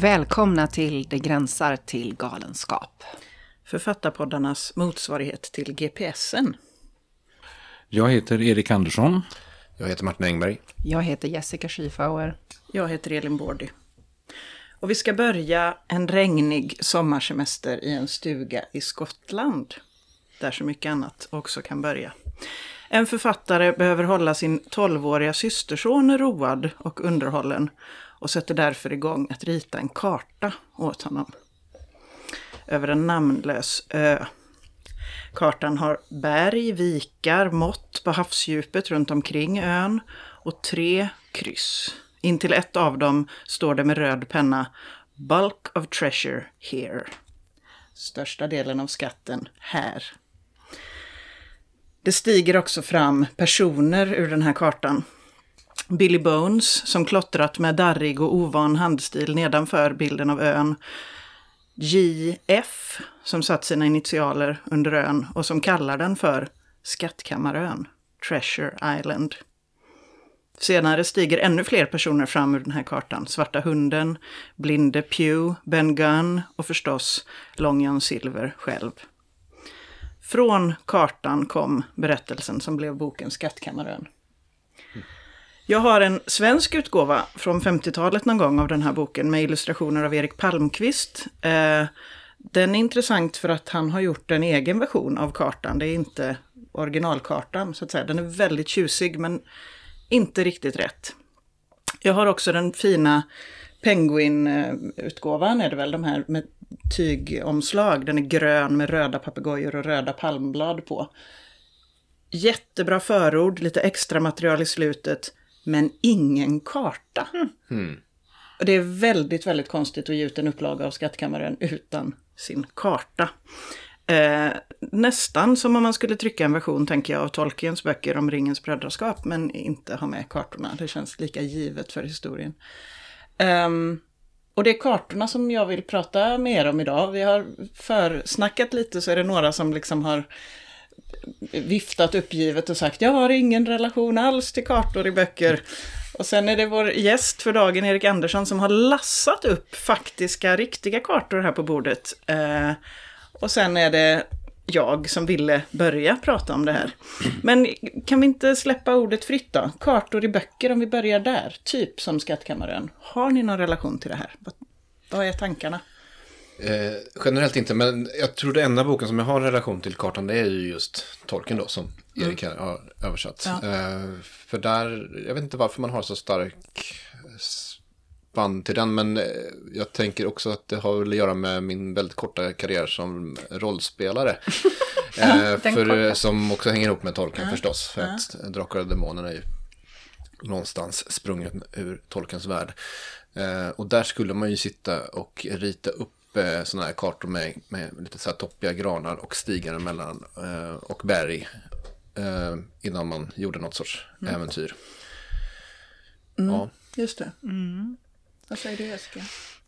Välkomna till Det gränsar till galenskap. Författarpoddarnas motsvarighet till GPSen. Jag heter Erik Andersson. Jag heter Martin Engberg. Jag heter Jessica Schiefauer. Jag heter Elin Bordy. Och vi ska börja en regnig sommarsemester i en stuga i Skottland. Där så mycket annat också kan börja. En författare behöver hålla sin 12-åriga systerson road och underhållen och sätter därför igång att rita en karta åt honom. Över en namnlös ö. Kartan har berg, vikar, mått på havsdjupet runt omkring ön och tre kryss. Intill ett av dem står det med röd penna Bulk of treasure here. Största delen av skatten här. Det stiger också fram personer ur den här kartan. Billy Bones som klottrat med darrig och ovan handstil nedanför bilden av ön. JF som satt sina initialer under ön och som kallar den för Skattkammarön, Treasure Island. Senare stiger ännu fler personer fram ur den här kartan. Svarta hunden, Blinde Pew, Ben Gunn och förstås Long John Silver själv. Från kartan kom berättelsen som blev boken Skattkammarön. Jag har en svensk utgåva från 50-talet någon gång av den här boken med illustrationer av Erik Palmqvist. Eh, den är intressant för att han har gjort en egen version av kartan. Det är inte originalkartan så att säga. Den är väldigt tjusig men inte riktigt rätt. Jag har också den fina Penguin-utgåvan är det väl, de här med tygomslag. Den är grön med röda papegojor och röda palmblad på. Jättebra förord, lite extra material i slutet, men ingen karta. Mm. Och det är väldigt, väldigt konstigt att ge ut en upplaga av Skattkammaren utan sin karta. Eh, nästan som om man skulle trycka en version, tänker jag, av Tolkiens böcker om Ringens brödraskap, men inte ha med kartorna. Det känns lika givet för historien. Um, och det är kartorna som jag vill prata mer om idag. Vi har försnackat lite så är det några som liksom har viftat uppgivet och sagt jag har ingen relation alls till kartor i böcker. Och sen är det vår gäst för dagen, Erik Andersson, som har lassat upp faktiska, riktiga kartor här på bordet. Eh, och sen är det jag som ville börja prata om det här. Men kan vi inte släppa ordet fritt då? Kartor i böcker, om vi börjar där. Typ som Skattkammaren. Har ni någon relation till det här? Vad är tankarna? Eh, generellt inte, men jag tror det enda boken som jag har en relation till kartan det är ju just Tolkien då som mm. Erik har översatt. Ja. Eh, för där, jag vet inte varför man har så stark band till den, men eh, jag tänker också att det har väl att göra med min väldigt korta karriär som rollspelare. eh, för, som också hänger ihop med Tolkien ja. förstås, för ja. att Drakar och Demoner är ju någonstans sprunget ur Tolkiens värld. Eh, och där skulle man ju sitta och rita upp eh, sådana här kartor med, med lite så här toppiga granar och stigar emellan eh, och berg. Eh, innan man gjorde något sorts mm. äventyr. Mm, ja. Just det. Mm. Vad säger du Jessica?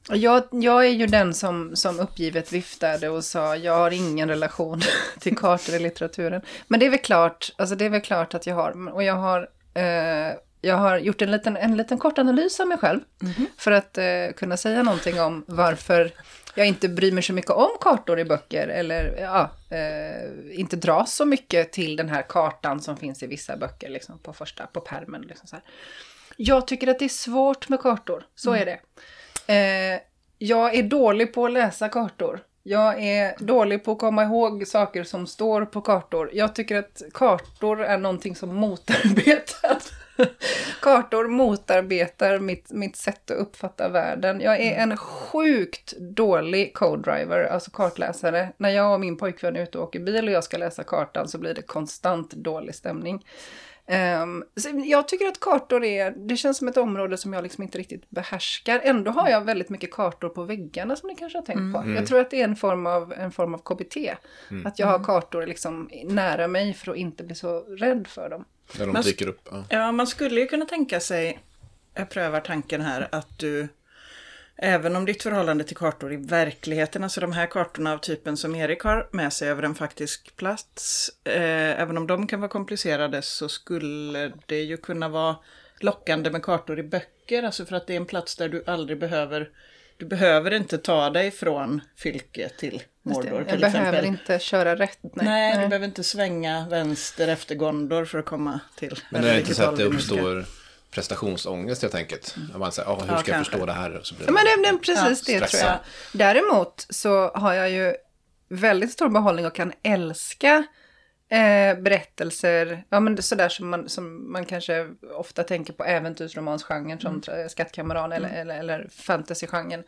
Jag, jag är ju den som, som uppgivet viftade och sa jag har ingen relation till kartor i litteraturen. Men det är väl klart, alltså det är väl klart att jag har. Och jag har, eh, jag har gjort en liten, en liten kort analys av mig själv. Mm -hmm. För att eh, kunna säga någonting om varför jag inte bryr mig så mycket om kartor i böcker. Eller ja, eh, inte dras så mycket till den här kartan som finns i vissa böcker. Liksom, på första, på pärmen. Liksom så här. Jag tycker att det är svårt med kartor, så mm. är det. Eh, jag är dålig på att läsa kartor. Jag är dålig på att komma ihåg saker som står på kartor. Jag tycker att kartor är någonting som motarbetar. kartor motarbetar mitt, mitt sätt att uppfatta världen. Jag är en sjukt dålig code-driver, alltså kartläsare. När jag och min pojkvän är ute och åker bil och jag ska läsa kartan så blir det konstant dålig stämning. Um, jag tycker att kartor är, det känns som ett område som jag liksom inte riktigt behärskar. Ändå har jag väldigt mycket kartor på väggarna som ni kanske har tänkt mm. på. Jag mm. tror att det är en form av, en form av KBT. Mm. Att jag har mm. kartor liksom nära mig för att inte bli så rädd för dem. Där de dyker upp. Ja. ja, man skulle ju kunna tänka sig, jag prövar tanken här, att du Även om ditt förhållande till kartor i verkligheten, alltså de här kartorna av typen som Erik har med sig över en faktisk plats, eh, även om de kan vara komplicerade så skulle det ju kunna vara lockande med kartor i böcker, alltså för att det är en plats där du aldrig behöver Du behöver inte ta dig från Fylke till Mordor Jag till behöver exempel. inte köra rätt. Nej. Nej, du behöver inte svänga vänster efter Gondor för att komma till. Men det är inte så att det uppstår prestationsångest helt enkelt. Man säger, ah, hur Ja, ska jag kanske. förstå det här? Och så blir Ja, men det, det precis Ja, det tror jag. Däremot så har jag ju väldigt stor behållning och kan älska eh, berättelser, ja men sådär som man, som man kanske ofta tänker på äventyrsromansgenren som mm. Skattkammaren eller, eller, eller fantasygenren.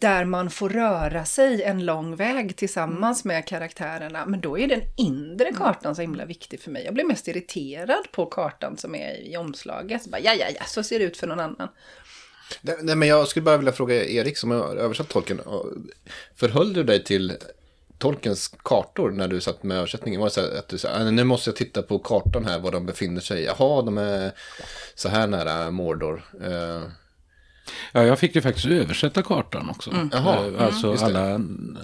Där man får röra sig en lång väg tillsammans med karaktärerna. Men då är den inre kartan så himla viktig för mig. Jag blir mest irriterad på kartan som är i omslaget. Så bara, ja, ja, ja, så ser det ut för någon annan. Nej, men jag skulle bara vilja fråga Erik som har översatt tolken. Förhöll du dig till tolkens kartor när du satt med översättningen? Var det så att du sa, "Ah, nu måste jag titta på kartan här, var de befinner sig? Jaha, de är så här nära Mordor. Eh, Ja, jag fick ju faktiskt översätta kartan också. Mm. Jaha, Eh, Alltså det. alla,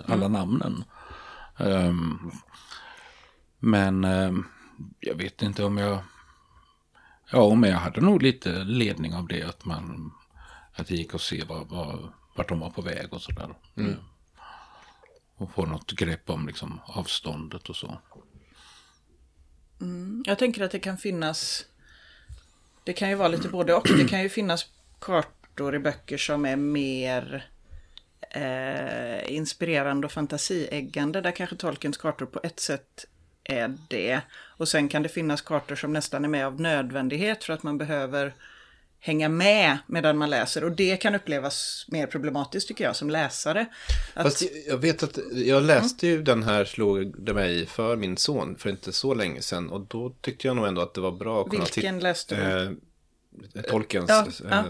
alla namnen. Ehm, men ehm, jag vet inte om jag... Ja, men jag hade nog lite ledning av det. Att, man, att det gick att se var, var, vart de var på väg och sådär. Mm. Och få något grepp om liksom, avståndet och så. Jag tänker att det kan finnas, det kan ju vara lite både och. Det kan ju finnas kartor i böcker som är mer eh, inspirerande och fantasieggande. Där kanske Tolkiens kartor på ett sätt är det. Och sen kan det finnas kartor som nästan är med av nödvändighet för att man behöver hänga med medan man läser. Och det kan upplevas mer problematiskt tycker jag som läsare. Att, Fast jag- vet att jag läste ju den här slog det mig för min son för inte så länge sedan. Och då tyckte jag nog ändå att det var bra att kunna vilken läste du? eh, Tolkiens Ja, eh, ja.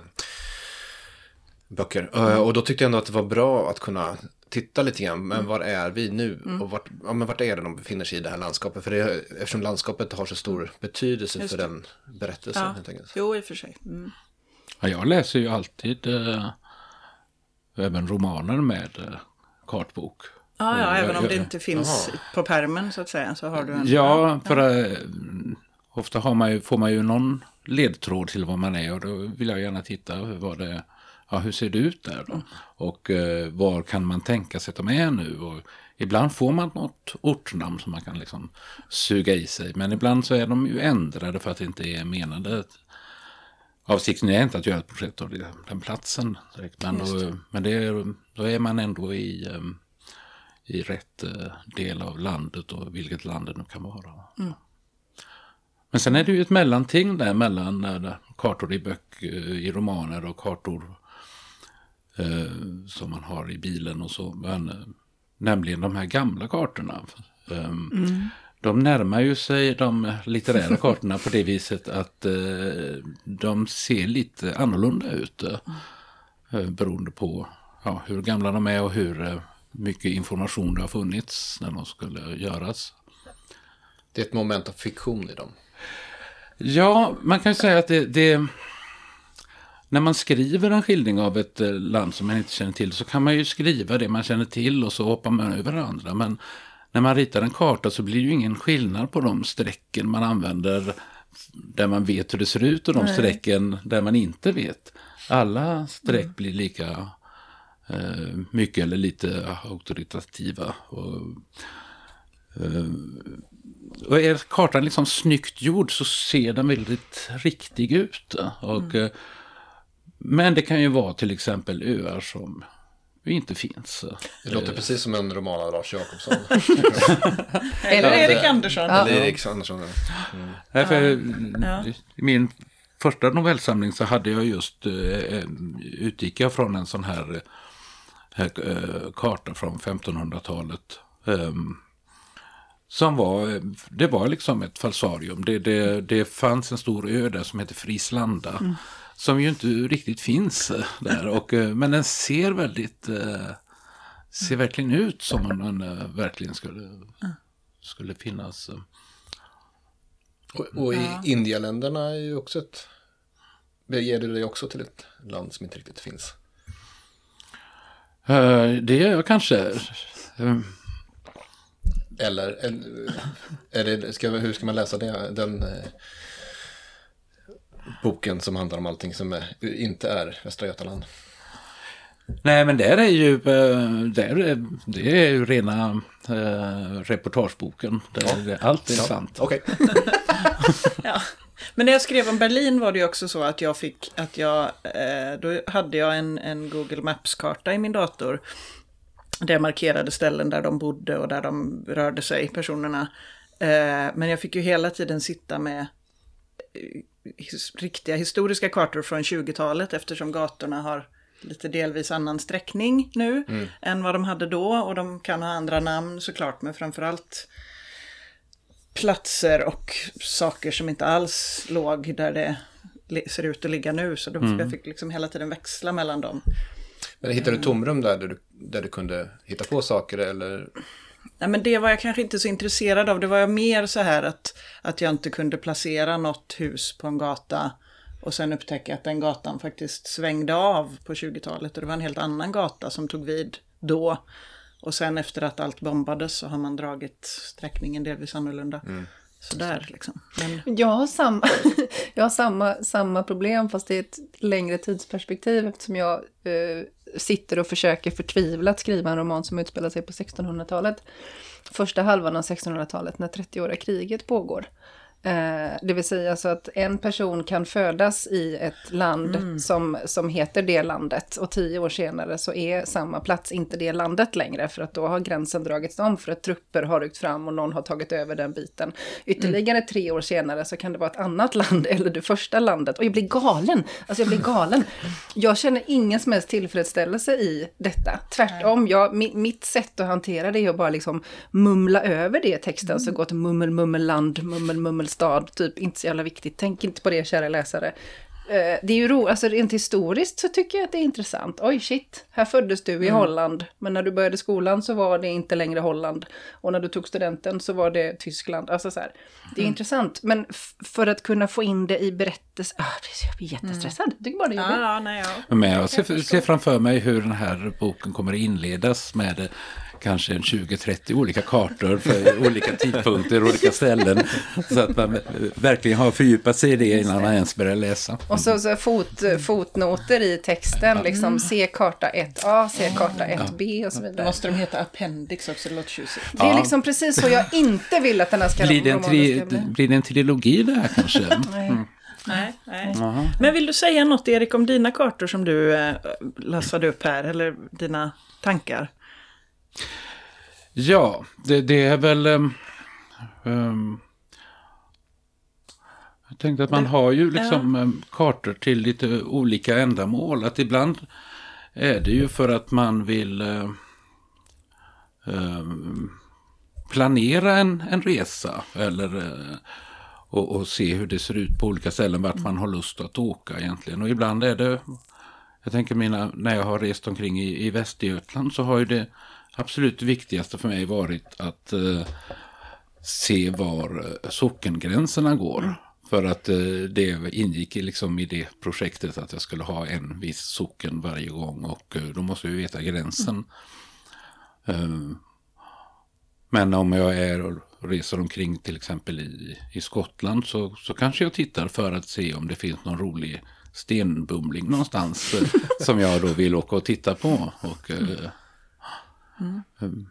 Böcker. Eh, och då tyckte jag ändå att det var bra att kunna titta lite grann. Mm. Men var är vi nu? Och vart, ja, men vart är det de befinner sig i det här landskapet? För det, eftersom landskapet har så stor betydelse Just för det. den berättelsen. ja. Helt enkelt. Jo, i och för sig. Mm. Ja, jag läser ju alltid eh, även romaner med eh, kartbok. Ja, ja, Jag- även om jag- det inte finns på pärmen så att säga så har du en... Ja, för eh, ofta har man ju, får man ju någon ledtråd till vad man är och då vill jag gärna titta vad det Ja, hur ser det ut där då? Och eh, var kan man tänka sig att de är nu? Och ibland får man något ortnamn som man kan liksom suga i sig. Men ibland så är de ju ändrade för att det inte är menade. Avsikten är inte att göra ett projekt av den platsen. direkt, Men, då, men det är, då är man ändå i, eh, i rätt eh, del av landet och vilket land det nu kan vara. Men sen är det ju ett mellanting där mellan eh, kartor i böcker, i romaner och kartor eh, som man har i bilen och så. Men, eh, nämligen de här gamla kartorna. Um, De närmar ju sig de litterära kartorna på det viset att eh, de ser lite annorlunda ut. Eh, beroende på ja, hur gamla de är och hur eh, mycket information det har funnits när de skulle göras. Det är ett moment av fiktion i dem. Ja, man kan ju säga att det, det... När man skriver en skildring av ett eh, land som man inte känner till så kan man ju skriva det man känner till och så hoppar man över andra. Men när man ritar en karta så blir det ju ingen skillnad på de strecken man använder där man vet hur det ser ut och de strecken där man inte vet. Alla streck blir lika eh, mycket eller lite auktoritativa. Och, eh, och är kartan liksom snyggt gjord så ser den väldigt riktig ut. Och, eh, Men det kan ju vara till exempel öar som inte finns. Det låter precis som en roman av Lars Jakobsson. Eller Erik Andersson. Eller Erik Andersson. Nej, för, Ja. I min första novellsamling så hade jag just, eh, utgick jag från en sån här eh, eh, karta från 1500-talet. Eh, som var, det var liksom ett falsarium. Det, det, det fanns en stor ö där som heter Frislanda. Som ju inte riktigt finns eh, där. Och, eh, men den ser väldigt, eh, ser verkligen ut som om den verkligen skulle, skulle finnas. Och, och i Indialänderna är ju också ett... Ger du dig också till ett land som inte riktigt finns? Det gör jag kanske. Eller, eller är det, ska, hur ska man läsa det, den boken som handlar om allting som är, inte är Västra Götaland? Nej, men där är ju, eh, där är, det är ju rena äh, reportageboken. Där ja. allt är ja. sant. Okay. ja. Men när jag skrev om Berlin var det ju också så att jag fick, att jag, eh, då hade jag en, en Google Maps-karta i min dator. Där jag markerade ställen där de bodde och där de rörde sig, personerna. Eh, men jag fick ju hela tiden sitta med his, riktiga historiska kartor från 20-talet eftersom gatorna har lite delvis annan sträckning nu mm. än vad de hade då. Och de kan ha andra namn såklart, men framförallt platser och saker som inte alls låg där det ser ut att ligga nu. Så mm. jag fick liksom hela tiden växla mellan dem. Men hittade du tomrum där, där du, där du kunde hitta på saker eller? Nej, men det var jag kanske inte så intresserad av. Det var mer så här att, att jag inte kunde placera något hus på en gata och sen upptäcka att den gatan faktiskt svängde av på 20-talet och det var en helt annan gata som tog vid då. Och sen efter att allt bombades så har man dragit sträckningen delvis annorlunda. Mm. Sådär liksom. Men... Jag har, samma, jag har samma, samma problem fast i ett längre tidsperspektiv eftersom jag eh, sitter och försöker förtvivlat skriva en roman som utspelar sig på 1600-talet. Första halvan av 1600-talet när 30-åriga kriget pågår. Eh, det vill säga så att en person kan födas i ett land mm. som, som heter det landet och tio år senare så är samma plats inte det landet längre för att då har gränsen dragits om för att trupper har ryckt fram och någon har tagit över den biten. Ytterligare mm. tre år senare så kan det vara ett annat land eller det första landet och jag blir galen. Alltså jag blir galen. Jag känner ingen som helst tillfredsställelse i detta. Tvärtom, jag, mitt sätt att hantera det är att bara liksom mumla över det i texten mm. så gott mummel, mummel, land, mummel, mummel stad, typ inte så jävla viktigt. Tänk inte på det kära läsare. Eh, det är ju roligt, alltså rent historiskt så tycker jag att det är intressant. Oj shit, här föddes du i mm. Holland, men när du började skolan så var det inte längre Holland. Och när du tog studenten så var det Tyskland. Alltså så här, det är mm. intressant, men för att kunna få in det i berättelse, ah, jag blir jättestressad. Mm. Tycker bara det är jobbigt. Ja, nej, ja. Men jag ser, ser framför mig hur den här boken kommer att inledas med kanske en 20-30 olika kartor för olika tidpunkter, olika ställen. Så att man verkligen har fördjupat sig i det innan man ens börjar läsa. Och så, så fot, fotnoter i texten, liksom se karta 1A, se karta 1B och så vidare. Måste de heta appendix också, det låter tjusigt. Det är liksom precis så jag inte vill att den här ska blir det en, tri, blir det en trilogi det här kanske? Nej. Mm. Nej, nej. Men vill du säga något Erik om dina kartor som du eh, lassade upp här, eller dina tankar? Ja, det, det är väl... Um, um, jag tänkte att man har ju liksom. Ehm, kartor till lite olika ändamål. Att ibland är det ju för att man vill uh, um, planera en, en resa. Eller uh, och, och, se hur det ser ut på olika ställen, vart man har lust att åka egentligen. Och ibland är det, jag tänker mina, när jag har rest omkring i, i Västergötland så har ju det absolut viktigaste för mig varit att eh, se var eh, sockengränserna går. Mm. För att eh, det ingick liksom i det projektet att jag skulle ha en viss socken varje gång och eh, då måste vi veta gränsen. Mm. men om jag är och reser omkring till exempel i, i Skottland så, så kanske jag tittar för att se om det finns någon rolig stenbumling någonstans eh, som jag då vill åka och titta på. Och, mm. Mm.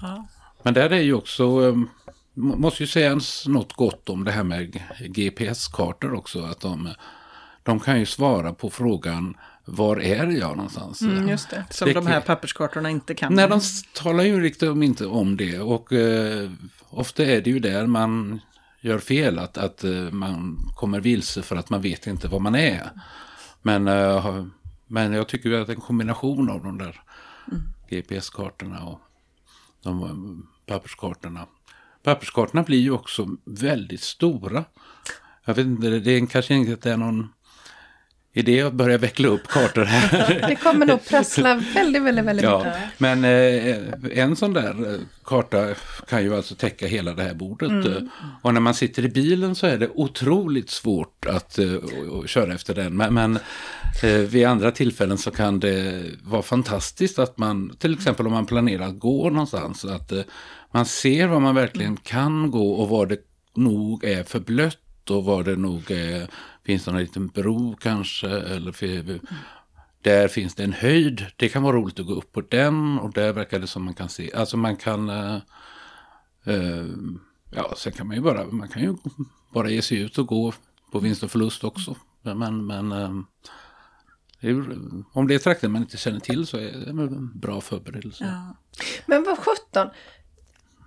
Ja. Men där är ju också, um, måste ju säga något gott om det här med GPS-kartor också. Att de, de kan ju svara på frågan var är jag någonstans? Mm, just det, som det, de här papperskartorna inte kan. Nej, de talar ju riktigt inte om det. Och eh, ofta är det ju där man gör fel, att, att eh, man kommer vilse för att man vet inte var man är. Men eh, men jag tycker att en kombination av de där mm. GPS-kartorna och de eh, papperskartorna. Papperskartorna blir ju också väldigt stora. Jag vet inte, det är kanske inte är någon idé att börja veckla upp kartor här. Det kommer nog prassla väldigt, väldigt, väldigt ja, mycket. Men eh, en sån där eh, karta kan ju alltså täcka hela det här bordet. Mm. Och när man sitter i bilen så är det otroligt svårt att eh, köra efter den. Men, men eh, vid andra tillfällen så kan det vara fantastiskt att man, till exempel om man planerar att gå någonstans, att eh, man ser var man verkligen kan gå och var det nog är för blött och var det nog är finns det någon liten bro kanske? Eller för, där finns det en höjd. Det kan vara roligt att gå upp på den och där verkar det som man kan se. Alltså man kan... Uh, uh, ja, sen kan man ju bara, man kan ju bara ge sig ut och gå på vinst och förlust också. Men, men uh, om det är trakter man inte känner till så är det en bra förberedelse. Ja. Men vad sjutton,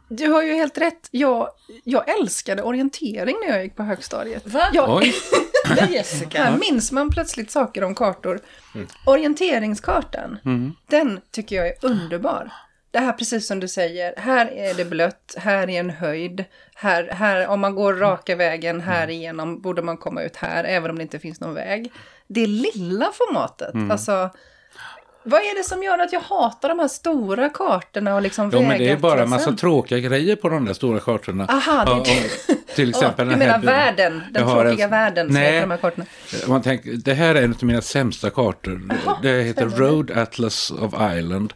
du har ju helt rätt. Jag, jag älskade orientering när jag gick på högstadiet. Va? Jag, Oj. Jessica. Här minns man plötsligt saker om kartor. Mm. Orienteringskartan, mm. den tycker jag är underbar. Det här precis som du säger, här är det blött, här är en höjd, här, här om man går raka vägen här igenom borde man komma ut här, även om det inte finns någon väg. Det lilla formatet, mm. alltså vad är det som gör att jag hatar de här stora kartorna och liksom Jo, men det är bara en massa tråkiga grejer på de där stora kartorna. Aha, det är det. till exempel oh, du menar världen, den tråkiga en... världen Nej, de här kartorna? Man tänker, det här är en av mina sämsta kartor. Aha, det heter Road Atlas of Island.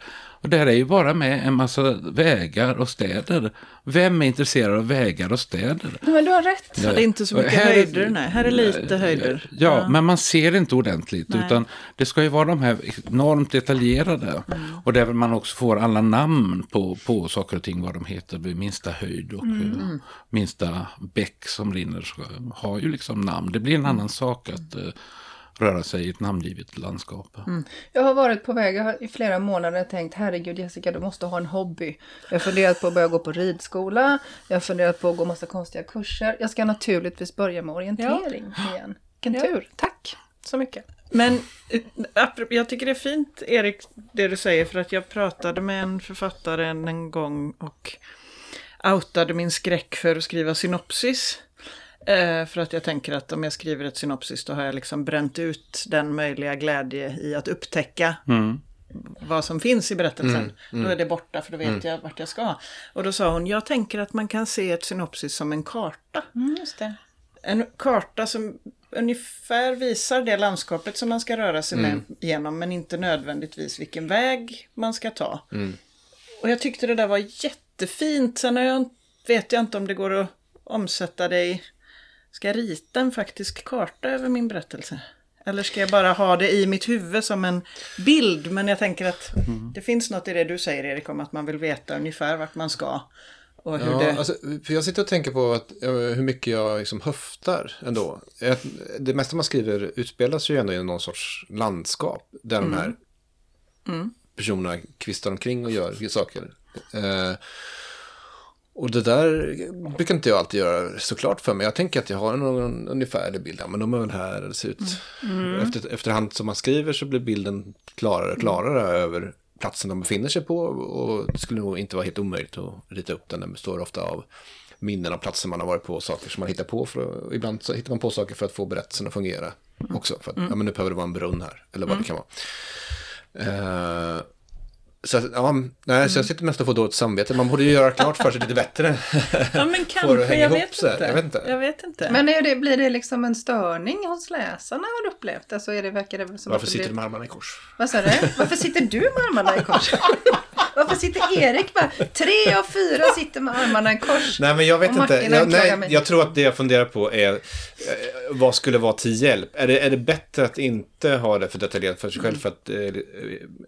Och där är ju bara med en massa vägar och städer. Vem är intresserad av vägar och städer? Men du har rätt. Ja, det är inte så mycket här höjder, nej. Här är lite höjder. Ja, ja. men man ser inte ordentligt. Nej. Utan det ska ju vara de här enormt detaljerade. Mm. Och där man också får alla namn på, på saker och ting, vad de heter vid minsta höjd och mm. minsta bäck som rinner. Har ju liksom namn. Det blir en annan sak att röra sig i ett namngivet landskap. Mm. Jag har varit på väg, har i flera månader tänkt herregud Jessica du måste ha en hobby. Jag har funderat på att börja gå på ridskola, jag har funderat på att gå massa konstiga kurser. Jag ska naturligtvis börja med orientering ja. igen. Vilken ja. tur, tack så mycket. Men eh, jag tycker det är fint Erik det du säger för att jag pratade med en författare en gång och outade min skräck för att skriva synopsis. Eh, för att jag tänker att om jag skriver ett synopsis då har jag liksom bränt ut den möjliga glädje i att upptäcka mm. vad som finns i berättelsen. Mm, mm. Då är det borta för då vet mm. jag vart jag ska. Och då sa hon, jag tänker att man kan se ett synopsis som en karta. Mm, en karta som ungefär visar det landskapet som man ska röra sig med mm. genom men inte nödvändigtvis vilken väg man ska ta. Mm. Och jag tyckte det där var jättefint. Sen jag, vet jag inte om det går att omsätta det i Ska jag rita en faktisk karta över min berättelse? Eller ska jag bara ha det i mitt huvud som en bild? Men jag tänker att mm. det finns något i det du säger Erik om att man vill veta ungefär vart man ska. Och hur ja, det... alltså, för jag sitter och tänker på att, hur mycket jag liksom höftar ändå. Det mesta man skriver utspelas ju ändå i någon sorts landskap. Där mm. de här mm. personerna kvistar omkring och gör saker. Eh, och det där brukar inte jag alltid göra såklart för mig. Jag tänker att jag har en ungefärlig bild. Ja, men de är väl här, det ser ut. Mm. Efter, efterhand som man skriver så blir bilden klarare och klarare mm. över platsen de befinner sig på. Och det skulle nog inte vara helt omöjligt att rita upp den. Den består ofta av minnen av platser man har varit på och saker som man hittar på. För, ibland så hittar man på saker för att få berättelsen att fungera också. För att, mm. ja men nu behöver det vara en brunn här. Eller vad det mm. kan vara. Uh, så, ja, nej, mm. så jag sitter mest och får dåligt samvete. Man borde ju göra klart för sig lite bättre. Ja, men kanske. Jag vet, inte. jag vet inte. Jag vet inte. Men är det, blir det liksom en störning hos läsarna har du upplevt? Alltså är det, verkar det som Varför sitter blir... du med armarna i kors? Vad sa du? Varför sitter du med armarna i kors? Varför sitter Erik bara? Tre av fyra sitter med armarna i kors. Nej, men jag vet inte. Jag, nej, jag tror att det jag funderar på är eh, vad skulle vara till hjälp? Är det, är det bättre att inte ha det för detaljerat för sig själv mm. för att eh,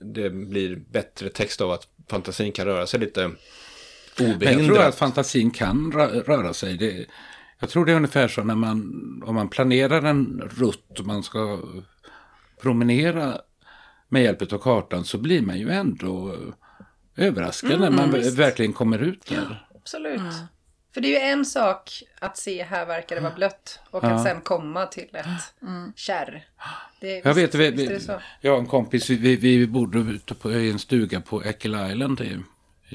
det blir bättre text av att fantasin kan röra sig lite obehindrat? Jag tror att fantasin kan röra sig. Det, jag tror det är ungefär så när man, om man planerar en rutt och man ska promenera med hjälp av kartan så blir man ju ändå överraskad mm, när man visst. verkligen kommer ut där. Ja, absolut. Mm. För det är ju en sak att se här verkar det vara blött och ja. att sen komma till ett mm. kärr. Det, jag vet, vi, vi, jag har en kompis, vi, vi bodde ute på, i en stuga på Eckle Island i,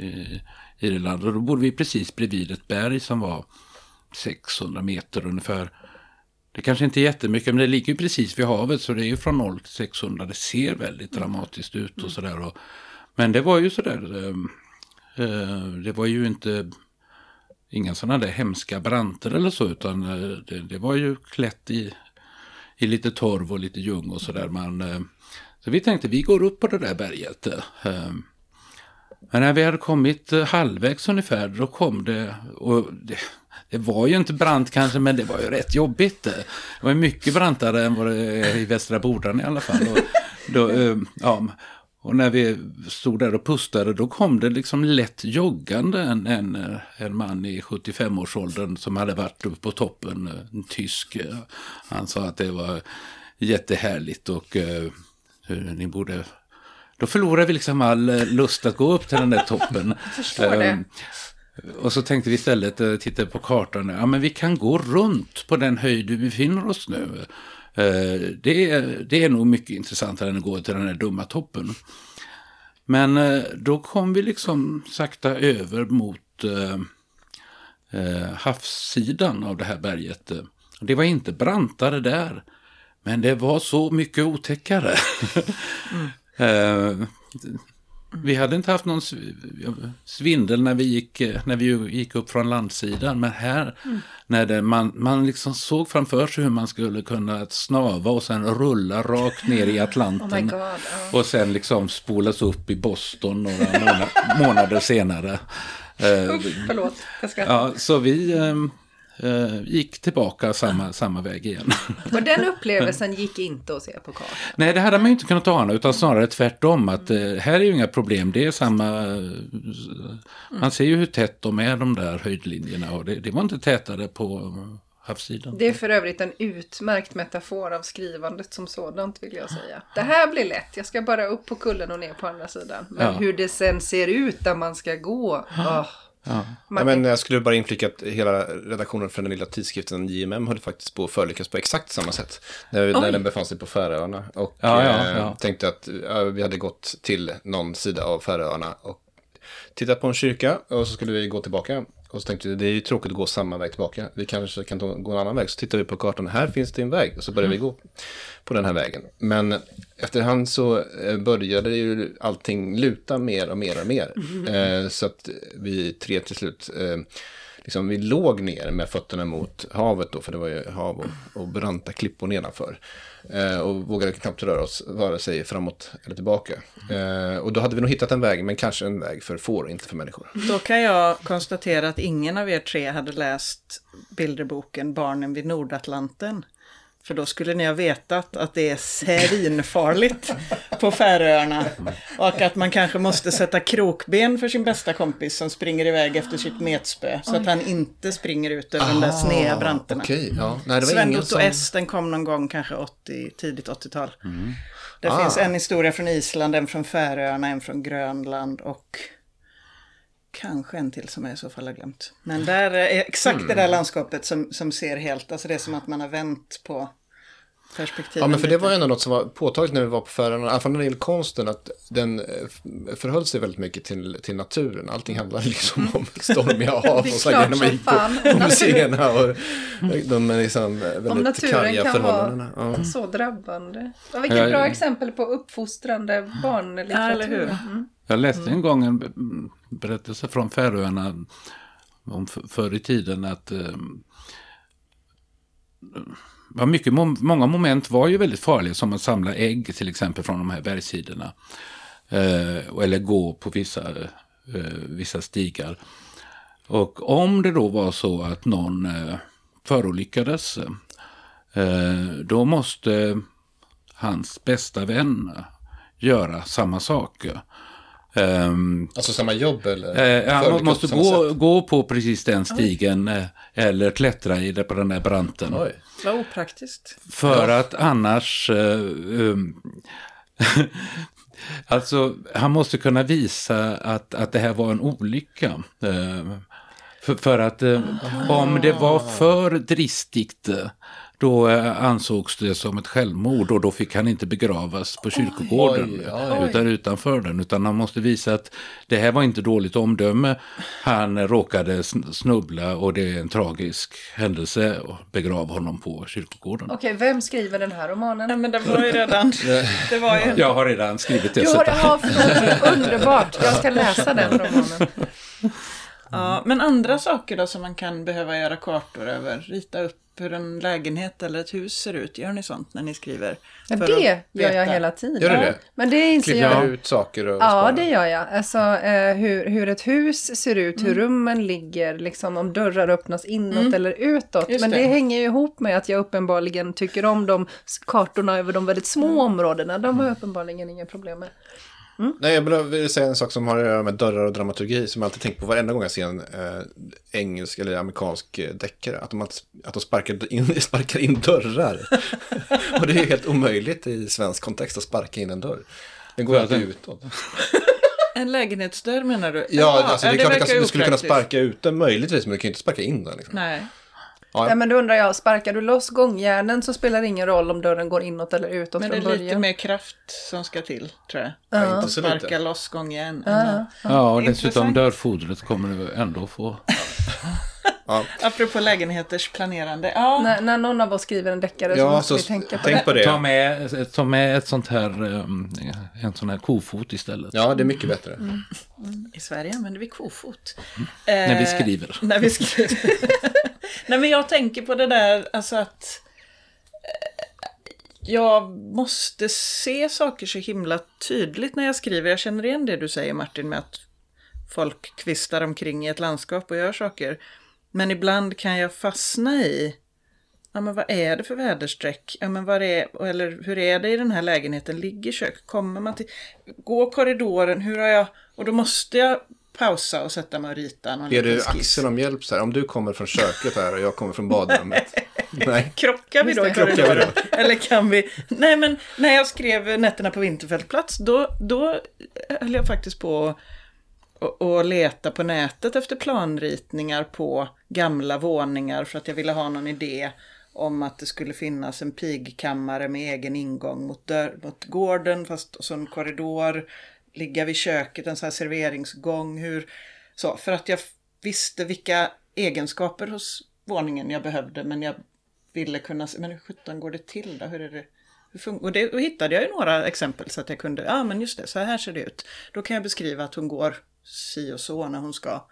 i Irland och då bodde vi precis bredvid ett berg som var 600 meter ungefär. Det kanske inte är jättemycket men det ligger ju precis vid havet så det är ju från 0 till 600. Det ser väldigt dramatiskt ut och sådär. Men det var ju sådär. Ehm, eh, det var ju inte inga sådana där hemska branter eller så utan eh, det, det, var ju klätt i, i lite torv och lite ljung och sådär. Eh, så vi tänkte vi går upp på det där berget. Eh, ehm. Men när vi hade kommit halvvägs ungefär då kom det, och det, det var ju inte brant kanske men det var ju rätt jobbigt. Det var mycket brantare än vad det är i Västra Bordan i alla fall. Och då, ehm, ja, och när vi stod där och pustade då kom det liksom lätt joggande en, en, en man i 75-årsåldern som hade varit uppe på toppen, en tysk. Han sa att det var jättehärligt och uh, ni borde... Då förlorade vi liksom all lust att gå upp till den där toppen. Förstår det. Um, och så tänkte vi istället, uh, titta på kartan, ja men vi kan gå runt på den höjd vi befinner oss nu. Uh, det, är, det är nog mycket intressantare än att gå till den här dumma toppen. Men uh, då kom vi liksom sakta över mot havssidan av det här berget. Det var inte brantare där. Men det var så mycket otäckare. mm. vi hade inte haft någon svindel när vi gick, när vi gick upp från landsidan. Men här, mm. när det, man, man liksom såg framför sig hur man skulle kunna snava och sen rulla rakt ner i Atlanten. Oh oh. Och sen liksom spolas upp i Boston några månader, månader senare. Usch, förlåt, jag ska... Ja, så vi... Eh, gick tillbaka samma, samma väg igen. Och den upplevelsen gick inte att se på kartan? Nej, det hade man ju inte kunnat ana, utan snarare tvärtom. Att eh, här är ju inga problem, det är samma... Man ser ju hur tätt de är, de där höjdlinjerna. Och det, det var inte tätare på havssidan. Det är för övrigt en utmärkt metafor av skrivandet som sådant vill jag säga. Det här blir lätt, jag ska bara upp på kullen och ner på andra sidan. Men ja. hur det sen ser ut där man ska gå, oh. Ja. ja. men jag skulle bara inflika att hela redaktionen för den lilla tidskriften JMM höll faktiskt på att förolyckas på exakt samma sätt. När, när den befann sig på Färöarna. Och ja, eh, tänkte att vi hade gått till någon sida av Färöarna och tittat på en kyrka och så skulle vi gå tillbaka. Och så tänkte vi, det är ju tråkigt att gå samma väg tillbaka. Vi kanske kan gå en annan väg. Så tittar vi på kartan, här finns det en väg. Och så börjar mm. vi gå på den här vägen. Men efterhand så eh, började ju allting luta mer och mer och mer. Mm. Så att vi tre till slut, eh, liksom, vi låg ner med fötterna mot havet då, för det var ju hav och, och branta klippor nedanför. Eh, och vågade knappt röra oss, vare sig framåt eller tillbaka. Eh, och då hade vi nog hittat en väg, men kanske en väg för får, inte för människor. Då kan jag konstatera att ingen av er tre hade läst bilderboken Barnen vid Nordatlanten. För då skulle ni ha vetat att det är serinfarligt på Färöarna. Och att man kanske måste sätta krokben för sin bästa kompis som springer iväg efter sitt metspö. Så att han inte springer ut över de där sneda branterna. Okay, ja. Nej, Sven Otto som... S, den kom någon gång kanske 80, tidigt 80-tal. Mm. Det ah. finns en historia från Island, en från Färöarna, en från Grönland och Kanske en till som jag i så fall har glömt. Men där är exakt mm. det där mm. landskapet som, som ser helt, alltså det är som att man har vänt på perspektivet. Ja, men för det var ändå något som var påtagligt när vi var på Färöarna, i alla fall när det gäller konsten, att den eh, förhöll sig väldigt mycket till, till naturen. Allting handlade liksom om stormiga hav och så när man gick på, på museerna och de liksom väldigt karga förhållandena. Om naturen kan vara så drabbande. Ja, vilket bra exempel på uppfostrande barnlitteratur. Ja, eller hur? Mm. Jag läste en gång en berättelse från Färöarna om förr i tiden att um, mycket, många moment var ju väldigt farliga som att samla ägg till exempel från de här bergssidorna. Eh, eller gå på vissa, eh, vissa stigar. Och om det då var så att någon eh, förolyckades eh, då måste hans bästa vän göra samma sak. Um, alltså samma jobb eller? Eh, han måste gå, gå på precis den stigen eh, eller klättra i det på den där branten. Oj. Vad opraktiskt. För ja. att annars... Eh, um, alltså, han måste kunna visa att, att det här var en olycka. Eh, för, för, att eh, om det var för dristigt då eh, ansågs det som ett självmord och då fick han inte begravas på kyrkogården. Oj, oj. Utan utanför den. Utan han måste visa att det här var inte dåligt omdöme. Han råkade snubbla och det är en tragisk händelse. Och begrav honom på kyrkogården. Okej, vem skriver den här romanen? Nej, men det var ju redan... det var ju... Jag har redan skrivit det. Jo, ja, förlåt. Underbart. Jag ska läsa den romanen. Ja, men andra saker då som man kan behöva göra kartor över? Rita upp hur en lägenhet eller ett hus ser ut? Gör ni sånt när ni skriver? Ja, För det gör jag hela tiden. Gör du det? Men det Klipper jag. ut saker och Ja, sparar. det gör jag. Alltså eh, hur, hur ett hus ser ut, Mm. hur rummen ligger, liksom om dörrar öppnas inåt eller utåt. Just Men det. det. hänger ju ihop med att jag uppenbarligen tycker om de kartorna över de väldigt små Mm. områdena. De har jag uppenbarligen inga problem med. Nej, jag vill- vill säga en sak som har att göra med dörrar och dramaturgi som jag alltid tänker på varenda gång jag ser en eh, engelsk eller amerikansk eh, deckare. Att de, alltid- att de sparkar, in, sparkar in dörrar. och det är helt omöjligt i svensk kontext att sparka in en dörr. Den går alltid utåt. En lägenhetsdörr menar du? Ja, alltså, det är klart verkar att du skulle kunna sparka ut den möjligtvis, men du kan ju inte sparka in den. Liksom. Nej. Ja, Ja, men då undrar jag, sparkar du loss gångjärnen så spelar det ingen roll om dörren går inåt eller utåt Men det är från lite början. mer kraft som ska till, tror jag. Ja, inte så lite. Sparka loss gångjärn. Ja. Ja, och dessutom dörrfodret kommer du ändå få. Apropå lägenheters planerande. Ja, När, när någon av oss skriver en deckare så ja måste så vi tänka på tänk det. på det. Ta med, ta med ett sånt här, um, en sån här kofot istället. Ja, det är mycket bättre. Mm. i Sverige använder vi kofot. När vi Eh, skriver. När vi skriver. Nej men jag tänker på det där, alltså att eh, jag måste se saker så himla tydligt när jag skriver. Jag känner igen det du säger Martin med att folk kvistar omkring i ett landskap och gör saker. Men ibland kan jag fastna i, ja men vad är det för väderstreck? Ja men vad är, eller hur är det i den här lägenheten? Ligger kök? Kommer man till, Går korridoren? Hur har jag, och då måste jag pausa och sätta mig och rita någon Ger du skiss. Axel om hjälp så här? Om du kommer från köket här och jag kommer från badrummet. Nej. Krockar vi då i korridoren? Eller kan vi? Nej men när jag skrev Nätterna på Vinterfältplats då, då höll jag faktiskt på och, och leta på nätet efter planritningar på gamla våningar för att jag ville ha någon idé om att det skulle finnas en pigkammare med egen ingång mot, dörr, mot gården fast och så en korridor, ligga vid köket, en sån här serveringsgång, hur så, för att jag visste vilka egenskaper hos våningen jag behövde men jag ville kunna se, men hur sjutton går det till då? Hur är det? Hur och det, då hittade jag ju några exempel så att jag kunde, ja men just det, så här ser det ut. Då kan jag beskriva att hon går si och så när hon ska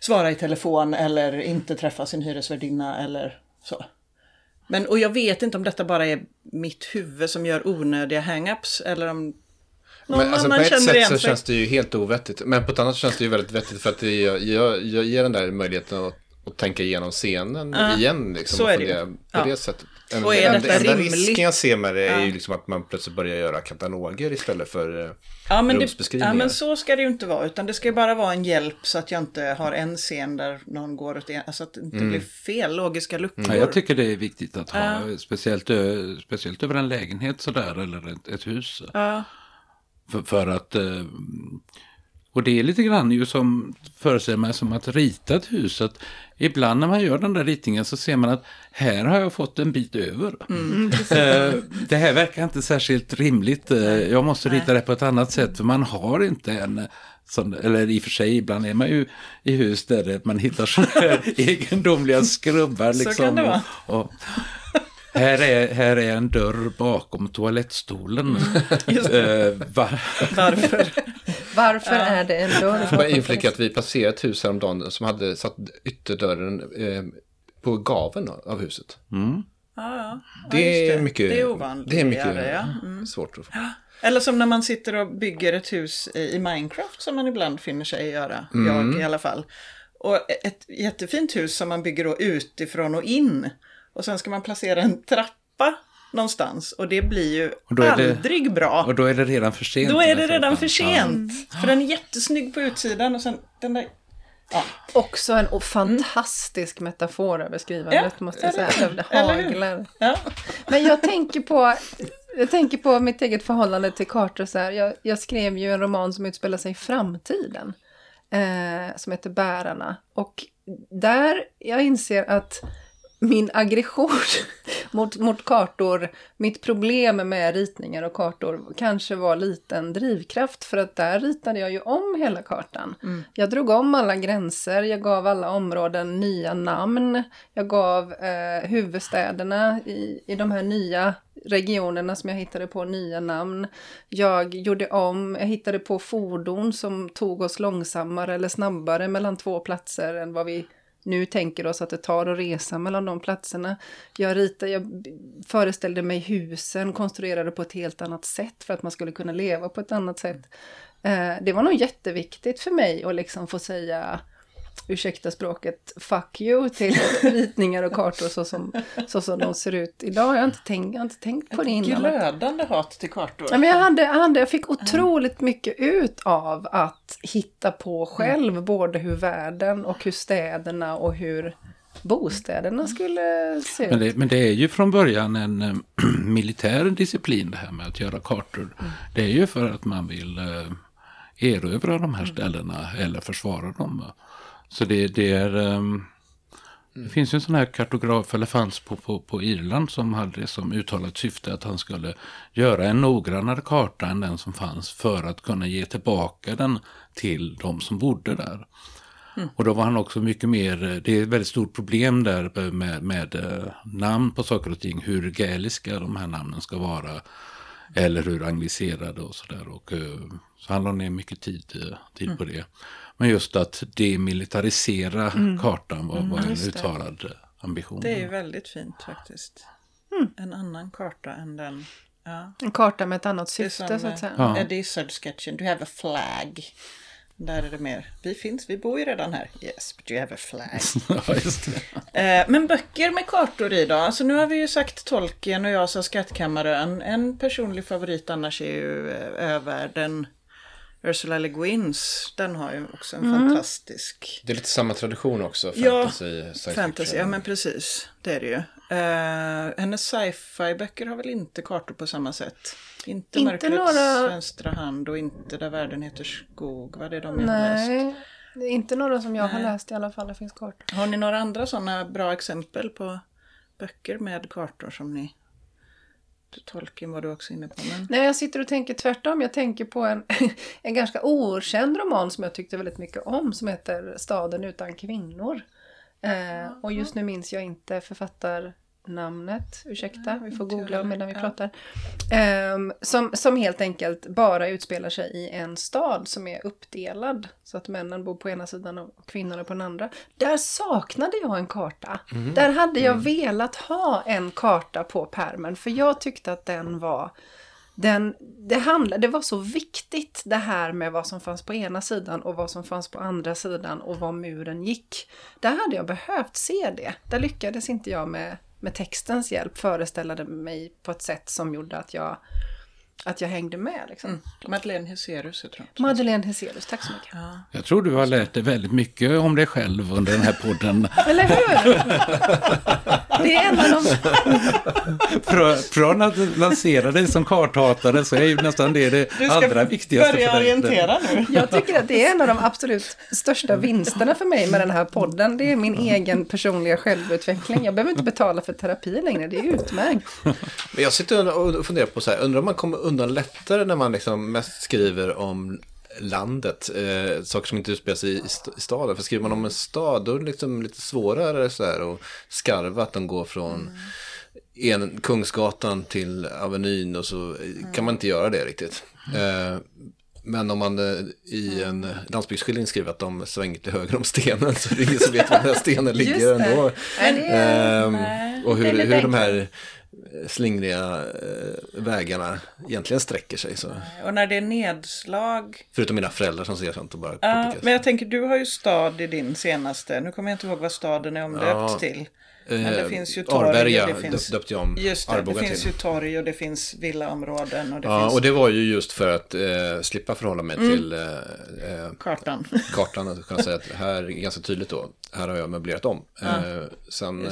svara i telefon eller inte träffa sin hyresvärdinna eller så. Men, och jag vet inte om detta bara är mitt huvud som gör onödiga hang-ups eller om någon Men alltså, på ett sätt så känns det ju helt ovettigt. Men på ett annat känns det ju väldigt vettigt för att det gör, gör, gör, ger den där möjligheten att, att tänka igenom scenen Ja, igen. Liksom, så är det ju. På Ja. det sättet. En, Och är en, detta enda rimligt? risken jag ser med det är Ja. ju liksom att man plötsligt börjar göra kataloger istället för eh, Ja men, det, rumsbeskrivningar. ja men så ska det ju inte vara utan det ska ju bara vara en hjälp så att jag inte har en scen där någon går åt en, alltså att det inte Mm. blir fel, logiska luckor. Ja, jag tycker det är viktigt att ha, Ja. speciellt, speciellt över en lägenhet sådär eller ett, ett hus. Ja, För, för att, eh, och det är lite grann ju som, föreställer mig som att rita ett hus. Att ibland när man gör den där ritningen så ser man att här har jag fått en bit över. Eh, det här verkar inte särskilt rimligt. Eh, Jag måste rita det på ett annat sätt för man har inte en sån, eller i och för sig ibland är man ju i hus där man hittar sådana här egendomliga skrubbar. Så Liksom, kan det vara. Och, och, här är, här är en dörr bakom toalettstolen. Eh, va? varför? Varför är det en dörr? Jag får bara inflika att vi passerade ett hus häromdagen som hade satt ytterdörren eh, på gaveln av huset. Ja, ja. Det ja, just är mycket, det är ovanligt. det är mycket ja. Mm. svårt. Att, Eller som när man sitter och bygger ett hus i i Minecraft som man ibland finner sig göra, jag i alla fall. Och ett jättefint hus som man bygger då utifrån och in. Och sen ska man placera en trappa någonstans och det blir ju är det- aldrig bra. Och då är det redan för sent. Då är det redan för sent. För den är jättesnygg på utsidan och sen den där... Ja, Också en fantastisk metafor över skrivandet Ja, måste jag säga. eller- Det haglar. ja. Men jag tänker på, jag tänker på mitt eget förhållande till kartor. Så här. Jag, jag skrev ju en roman som utspelar sig i framtiden. Eh, som heter Bärarna. Och där jag inser att min aggression mot, mot kartor, mitt problem med ritningar och kartor kanske var liten drivkraft för att där ritade jag ju om hela kartan. Jag drog om alla gränser, jag gav alla områden nya namn, jag gav eh, huvudstäderna i, i de här nya regionerna som jag hittade på nya namn. Jag gjorde om, jag hittade på fordon som tog oss långsammare eller snabbare mellan två platser än vad vi nu tänker oss att det tar att resa mellan de platserna. Jag ritade, jag föreställde mig husen konstruerade på ett helt annat sätt för att man skulle kunna leva på ett annat sätt. Eh, det var nog jätteviktigt för mig att liksom få säga ursäkta språket, fuck you till ritningar och kartor så som, så som de ser ut idag. Jag har inte tänkt, jag har inte tänkt på det innan. Glödande hat till kartor. Ja, men jag, hade, jag, hade, jag fick otroligt mycket ut av att hitta på själv, mm. både hur världen och hur städerna och hur bostäderna skulle se ut. Men det, men det är ju från början en äh, militär disciplin det här med att göra kartor. Mm. Det är ju för att man vill äh, erövra de här ställena eller försvara dem. Så det, det är... Um, det finns ju en sån här kartograf, eller fanns på, på, på Irland, som hade det som uttalat syfte att han skulle göra en noggrannare karta än den som fanns för att kunna ge tillbaka den till de som bodde där. Mm. Och då var han också mycket mer, det är ett väldigt stort problem där med, med uh, namn på saker och ting, hur gaeliska de här namnen ska vara. Eller hur angliserade och sådär. Och, uh, så han la ner mycket tid, tid mm. på det. Men just att demilitarisera mm. kartan var, var mm, en uttalad det. ambition. Det är ju väldigt fint faktiskt. Mm. En annan karta än den. Ja. En karta med ett annat syfte så att säga. Ja. Do you have a flag? Där är det mer, vi finns, vi bor ju redan här. Yes, but you have a flag. ja, eh, Men böcker med kartor i då? Alltså nu har vi ju sagt Tolkien och jag sa Skattkammarön. En personlig favorit annars är ju eh, Övärlden Ursula Le Guins, den har ju också en mm. fantastisk... Det är lite samma tradition också, fantasy, ja, fantasy, ja men precis, det är det ju. Uh, hennes sci-fi böcker har väl inte kartor på samma sätt? Inte, inte Mörkrets några... vänstra hand och inte Där världen heter skog, vad det är de jag Nej. Läst. Det är inte några som jag Nej. har läst i alla fall, det finns kartor. Har ni några andra sådana bra exempel på böcker med kartor som ni Tolkien var du också inne på. Men... Nej, jag sitter och tänker tvärtom. Jag tänker på en, en ganska okänd roman som jag tyckte väldigt mycket om som heter Staden utan kvinnor. Eh, och just nu minns jag inte författar namnet, ursäkta, vi får googla medan vi pratar. Um, som, som helt enkelt bara utspelar sig i en stad som är uppdelad. Så att männen bor på ena sidan och kvinnorna på den andra. Där saknade jag en karta. Mm. Där hade jag mm. velat ha en karta på pärmen för jag tyckte att den var den, det, handlade, det var så viktigt det här med vad som fanns på ena sidan och vad som fanns på andra sidan och var muren gick. Där hade jag behövt se det. Där lyckades inte jag med med textens hjälp föreställade mig på ett sätt som gjorde att jag att jag hängde med. Liksom. Mm. Madeleine Heserius, jag tror Madeleine Heserius, tack så mycket. Ja. Jag tror du har lärt dig väldigt mycket om dig själv under den här podden. Eller hur? Det är en av de... Från att lansera dig som karthatare så är ju nästan det det allra viktigaste börja för dig. orientera nu. Jag tycker att det är en av de absolut största vinsterna för mig med den här podden. Det är min egen personliga självutveckling. Jag behöver inte betala för terapi längre, det är utmärkt. Men jag sitter och funderar på så här, undrar om man kommer undan lättare när man liksom mest skriver om landet, eh, saker som inte utspelar sig i, i staden. För skriver man om en stad då är det liksom lite svårare så här att skarva att de går från mm. en, Kungsgatan till Avenyn och så mm. kan man inte göra det riktigt. Mm. Eh, men om man eh, i en landsbygdsskildring skriver att de svänger till höger om stenen så är det ingen som vet var den här stenen ligger ändå. Eh, och hur, hur de här slingriga eh, vägarna egentligen sträcker sig. Så. Och när det är nedslag. Förutom mina föräldrar som ser sånt och bara Ja, men jag tänker, du har ju stad i din senaste. Nu kommer jag inte ihåg vad staden är omdöpt ja, till. Men det eh, finns ju torg. Arberga det finns, döpte jag om just det, Arboga det finns till. ju torg och det finns villaområden. Och det ja, finns... och det var ju just för att eh, slippa förhålla mig mm. till eh, eh kartan. kartan och kunna säga att här är ganska tydligt då, här har jag möblerat om. Ja, eh, sen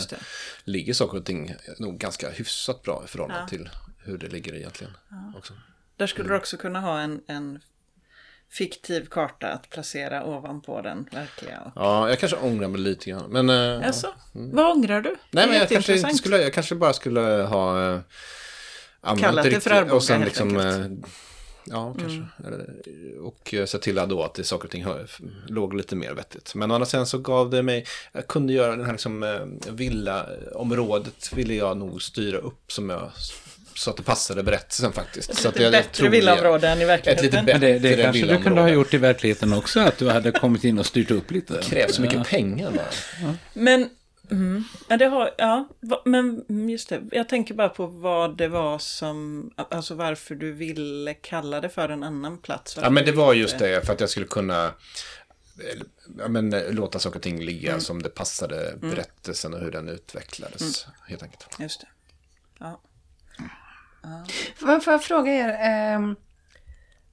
ligger saker och ting nog ganska hyfsat bra i förhållande ja. till hur det ligger egentligen. Ja. Också. Där skulle du också kunna ha en, en fiktiv karta att placera ovanpå den verkliga. Ja, jag kanske ångrar mig lite grann. Men, äh, alltså, ja. mm. Vad ångrar du? Nej, men jag kanske, inte skulle, jag kanske bara skulle ha äh, Kallat det för Arboga och sen liksom. Äh, Ja, kanske. Mm. Och se till då att det saker och ting låg lite mer vettigt. Men å andra sidan så gav det mig, jag kunde göra den här liksom villaområdet ville jag nog styra upp som jag så att det passade berättelsen faktiskt. Ett så att jag, bättre villaområde än i Ett verkligheten. lite Men det, det bättre kanske du kunde ha gjort i verkligheten också, att du hade kommit in och styrt upp lite. Det krävs så mycket pengar bara. Men, mm, ja, det har, ja, men mm, just det. Jag tänker bara på vad det var som, alltså varför du ville kalla det för en annan plats. Ja, men det var just det, för att jag skulle kunna eh, ja, men, eh, låta saker och ting ligga Mm. som det passade berättelsen och hur den utvecklades, helt enkelt. Just det. Ja. Får får jag fråga er, eh,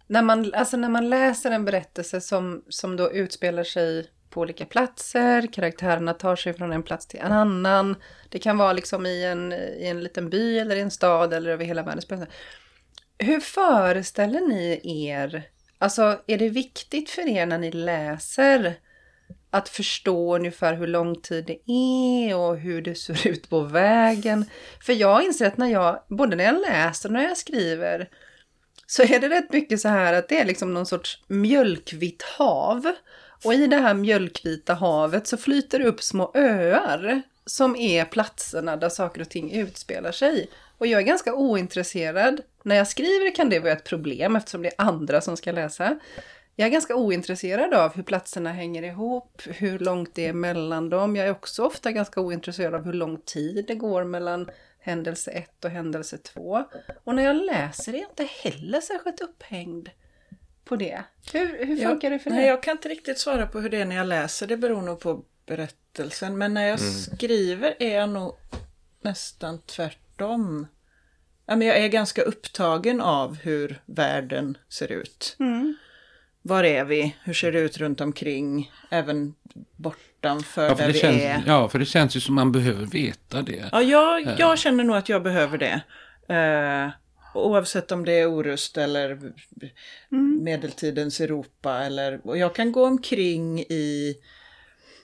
när, man, alltså när man läser en berättelse som, som då utspelar sig på olika platser, karaktärerna tar sig från en plats till en annan, det kan vara liksom i en, i en liten by eller i en stad eller över hela världen. Hur föreställer ni er, alltså är det viktigt för er när ni läser att förstå ungefär hur lång tid det är och hur det ser ut på vägen. För jag inser att när jag, både när jag läser och när jag skriver, så är det rätt mycket så här att det är liksom någon sorts mjölkvitt hav. Och i det här mjölkvita havet så flyter det upp små öar som är platserna där saker och ting utspelar sig. Och jag är ganska ointresserad. När jag skriver kan det vara ett problem eftersom det är andra som ska läsa. Jag är ganska ointresserad av hur platserna hänger ihop, hur långt det är mellan dem. Jag är också ofta ganska ointresserad av hur lång tid det går mellan händelse 1 och händelse 2. Och när jag läser är jag inte heller särskilt upphängd på det. Hur, hur funkar det för dig? Nej, jag kan inte riktigt svara på hur det är när jag läser. Det beror nog på berättelsen. Men när jag skriver är jag nog nästan tvärtom. Ja, men jag är ganska upptagen av hur världen ser ut. Mm. Var är vi? Hur ser det ut runt omkring? Även bortanför Ja för, där det vi känns, är. ja, för det känns ju som man behöver veta det. Ja, jag, jag känner nog att jag behöver det. Eh, oavsett om det är orust eller medeltidens Europa. Eller, och jag kan gå omkring i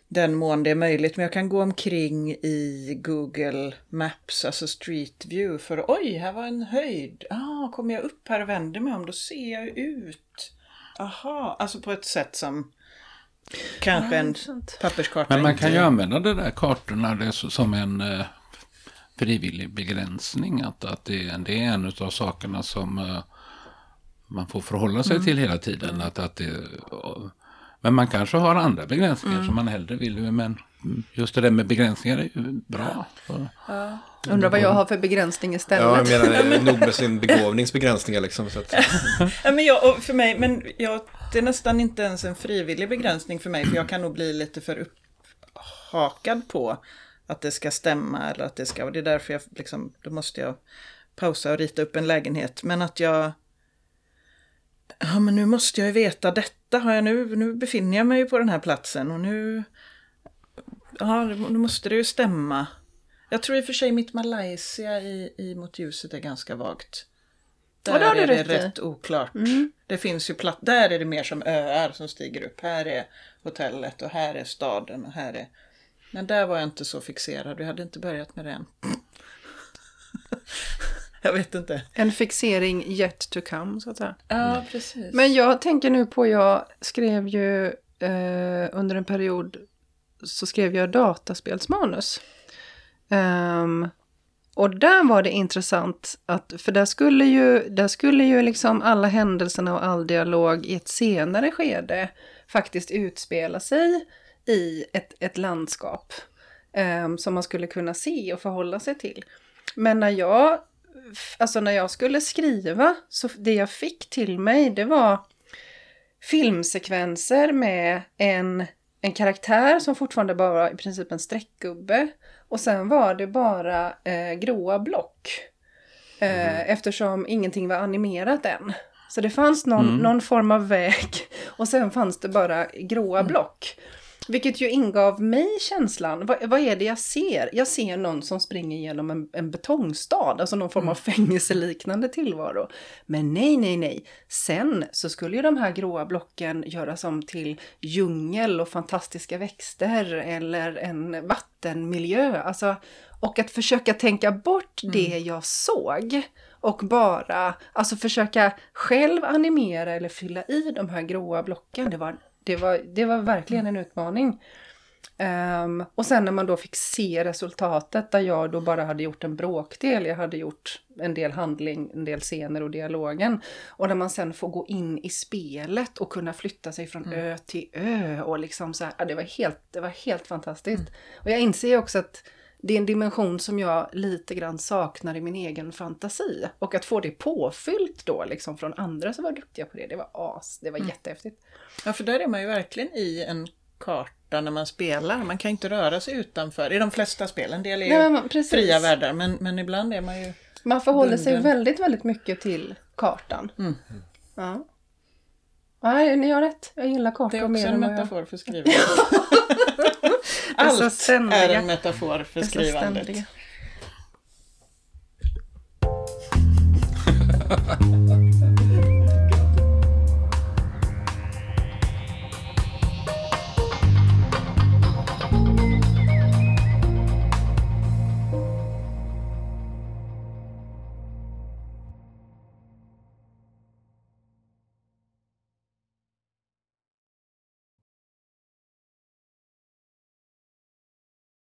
den mån det är möjligt, men jag kan gå omkring i Google Maps, alltså Street View, för oj, här var en höjd. Ah, kommer jag upp här och vänder mig om, då ser jag ut. Aha, alltså på ett sätt som kanske en papperskarta Men man inte- kan ju använda de där kartorna det som en eh, frivillig begränsning. Att, att det, det är en av sakerna som eh, man får förhålla sig till hela tiden. Att, att det, och- men man kanske har andra begränsningar som man hellre vill. Men just det där med begränsningar är ju bra. För, Undrar vad jag har för begränsning istället. Ja, jag menar nog med sin begåvningsbegränsningar liksom. Så att, Ja, men jag, för mig, men jag, det är nästan inte ens en frivillig begränsning för mig, för jag kan nog bli lite för upphakad på att det ska stämma eller att det ska, och det är därför jag liksom, då måste jag pausa och rita upp en lägenhet, men att jag Ja, men nu måste jag ju veta detta. Har jag nu, nu befinner jag mig ju på den här platsen och nu... Ja, nu måste det ju stämma. Jag tror i och för sig mitt Malaysia i, i Mot ljuset är ganska vagt. Ja, Där du är det rätt i. Mm. oklart. Det finns ju platt, där är det mer som öar som stiger upp. Här är hotellet och här är staden och här är... Men där var jag inte så fixerad, jag hade inte börjat med det än. jag vet inte. En fixering yet to come, så att säga. Ja, precis. Men jag tänker nu på, jag skrev ju eh, under en period så skrev jag dataspelsmanus. Um, och där var det intressant att, för där skulle ju, där skulle ju liksom alla händelserna och all dialog i ett senare skede faktiskt utspela sig i ett, ett landskap. um, som man skulle kunna se och förhålla sig till. Men när jag, alltså när jag skulle skriva, så det jag fick till mig det var filmsekvenser med en, en karaktär som fortfarande bara var i princip en streckgubbe. Och sen var det bara eh, gråa block. Eh, Eftersom ingenting var animerat än. Så det fanns någon, någon form av väg och sen fanns det bara gråa block. Vilket ju ingav mig känslan, vad, vad är det jag ser? Jag ser någon som springer genom en, en betongstad, alltså någon form av fängelseliknande tillvaro. Men nej, nej, nej. Sen så skulle ju de här gråa blocken göras om till djungel och fantastiska växter eller en vattenmiljö. Alltså, och att försöka tänka bort det jag såg och bara, alltså försöka själv animera eller fylla i de här gråa blocken. Det var, det var, det var verkligen en utmaning. Um, och sen när man då fick se resultatet där jag då bara hade gjort en bråkdel, jag hade gjort en del handling, en del scener och dialogen. Och när man sen får gå in i spelet och kunna flytta sig från mm. ö till ö och liksom så här, ja, det var helt, det var helt fantastiskt. Mm. Och jag inser också att det är en dimension som jag lite grann saknar i min egen fantasi. Och att få det påfyllt då liksom från andra som var duktiga på det, det var as, det var mm. jättehäftigt. Ja, för där är man ju verkligen i en karta när man spelar. Man kan inte röra sig utanför, i de flesta spelen. En del är Nej, fria världar, men, men ibland är man ju Man förhåller bunden. sig väldigt, väldigt mycket till kartan. Mm. Ja. Nej, ni har rätt. Jag gillar kartor mer än vad jag... Det är också en metafor för skrivandet. Allt är en metafor för skrivandet.